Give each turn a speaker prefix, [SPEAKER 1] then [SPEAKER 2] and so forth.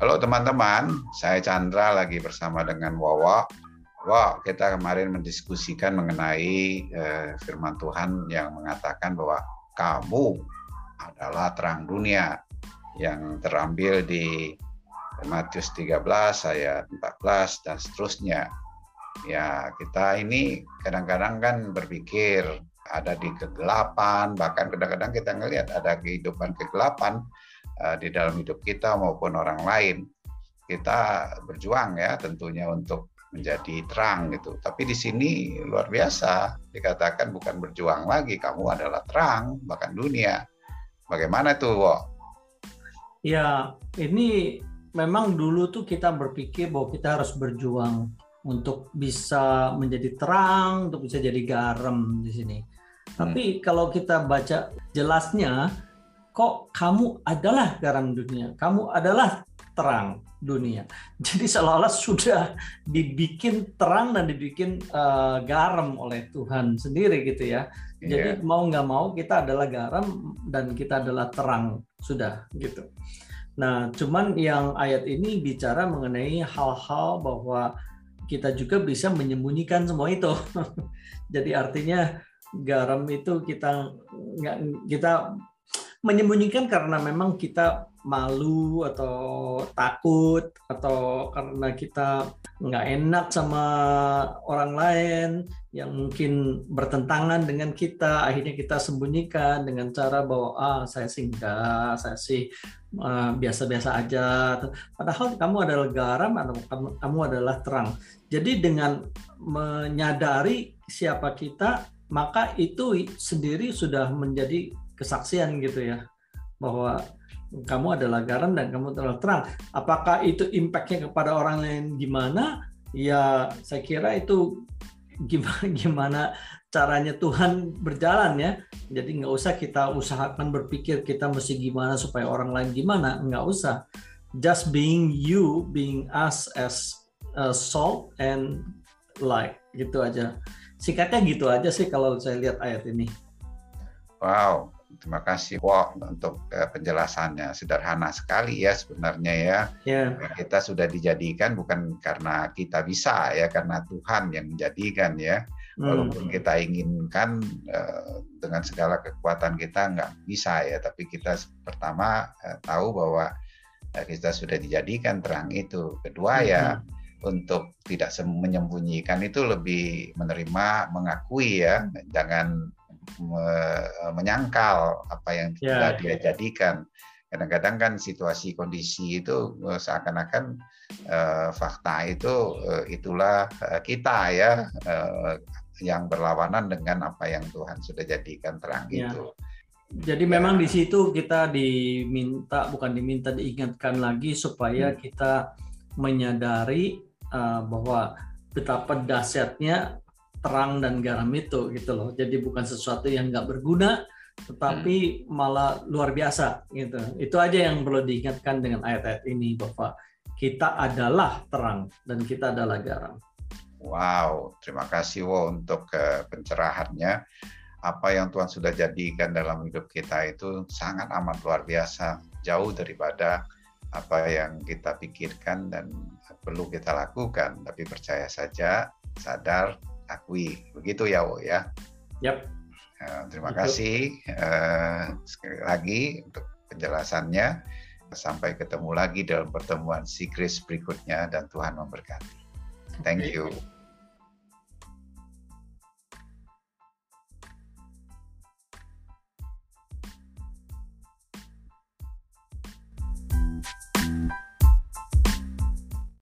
[SPEAKER 1] Halo teman-teman, saya Chandra lagi bersama dengan Wawa. Wah, kita kemarin mendiskusikan mengenai eh, firman Tuhan yang mengatakan bahwa kamu adalah terang dunia yang terambil di Matius 13 ayat 14 dan seterusnya. Ya, kita ini kadang-kadang kan berpikir ada di kegelapan, bahkan kadang-kadang kita ngelihat ada kehidupan kegelapan di dalam hidup kita maupun orang lain. Kita berjuang ya tentunya untuk menjadi terang gitu. Tapi di sini luar biasa dikatakan bukan berjuang lagi, kamu adalah terang bahkan dunia. Bagaimana tuh, Wo?
[SPEAKER 2] Ya, ini memang dulu tuh kita berpikir bahwa kita harus berjuang untuk bisa menjadi terang, untuk bisa jadi garam di sini. Tapi hmm. kalau kita baca jelasnya, kok kamu adalah garam dunia, kamu adalah terang dunia. Jadi seolah-olah sudah dibikin terang dan dibikin uh, garam oleh Tuhan sendiri gitu ya. Jadi yeah. mau nggak mau kita adalah garam dan kita adalah terang sudah gitu. Nah, cuman yang ayat ini bicara mengenai hal-hal bahwa kita juga bisa menyembunyikan semua itu. Jadi artinya garam itu kita nggak kita menyembunyikan karena memang kita malu atau takut atau karena kita nggak enak sama orang lain yang mungkin bertentangan dengan kita akhirnya kita sembunyikan dengan cara bahwa ah saya sih enggak saya sih uh, biasa-biasa aja. Padahal kamu adalah garam atau kamu, kamu adalah terang. Jadi dengan menyadari siapa kita maka itu sendiri sudah menjadi kesaksian gitu ya bahwa kamu adalah garam dan kamu adalah terang. Apakah itu impactnya kepada orang lain gimana? Ya saya kira itu gimana gimana caranya Tuhan berjalan ya. Jadi nggak usah kita usahakan berpikir kita mesti gimana supaya orang lain gimana. Nggak usah. Just being you, being us as a salt and light gitu aja. Singkatnya gitu aja sih kalau saya lihat ayat ini.
[SPEAKER 1] Wow, Terima kasih Wo untuk uh, penjelasannya. Sederhana sekali ya sebenarnya ya. Yeah. Kita sudah dijadikan bukan karena kita bisa ya, karena Tuhan yang menjadikan ya. Hmm. Walaupun kita inginkan uh, dengan segala kekuatan kita nggak bisa ya, tapi kita pertama uh, tahu bahwa uh, kita sudah dijadikan terang itu. Kedua ya, hmm. ya untuk tidak menyembunyikan itu lebih menerima, mengakui ya, jangan menyangkal apa yang yeah, dia yeah. jadikan. Kadang-kadang kan situasi kondisi itu eh, seakan-akan uh, fakta itu uh, itulah uh, kita ya uh, yang berlawanan dengan apa yang Tuhan sudah jadikan terang yeah. itu.
[SPEAKER 2] Jadi ya. memang di situ kita diminta bukan diminta diingatkan lagi supaya hmm. kita menyadari uh, bahwa betapa dahsyatnya terang dan garam itu gitu loh. Jadi bukan sesuatu yang nggak berguna, tetapi hmm. malah luar biasa gitu. Itu aja yang perlu diingatkan dengan ayat-ayat ini bahwa kita adalah terang dan kita adalah garam.
[SPEAKER 1] Wow, terima kasih Wo untuk uh, pencerahannya. Apa yang Tuhan sudah jadikan dalam hidup kita itu sangat amat luar biasa, jauh daripada apa yang kita pikirkan dan perlu kita lakukan. Tapi percaya saja, sadar akui. Begitu ya, Wo ya.
[SPEAKER 2] Yap.
[SPEAKER 1] Uh, terima Betul. kasih uh, sekali lagi untuk penjelasannya. Sampai ketemu lagi dalam pertemuan Sikris berikutnya dan Tuhan memberkati. Thank you.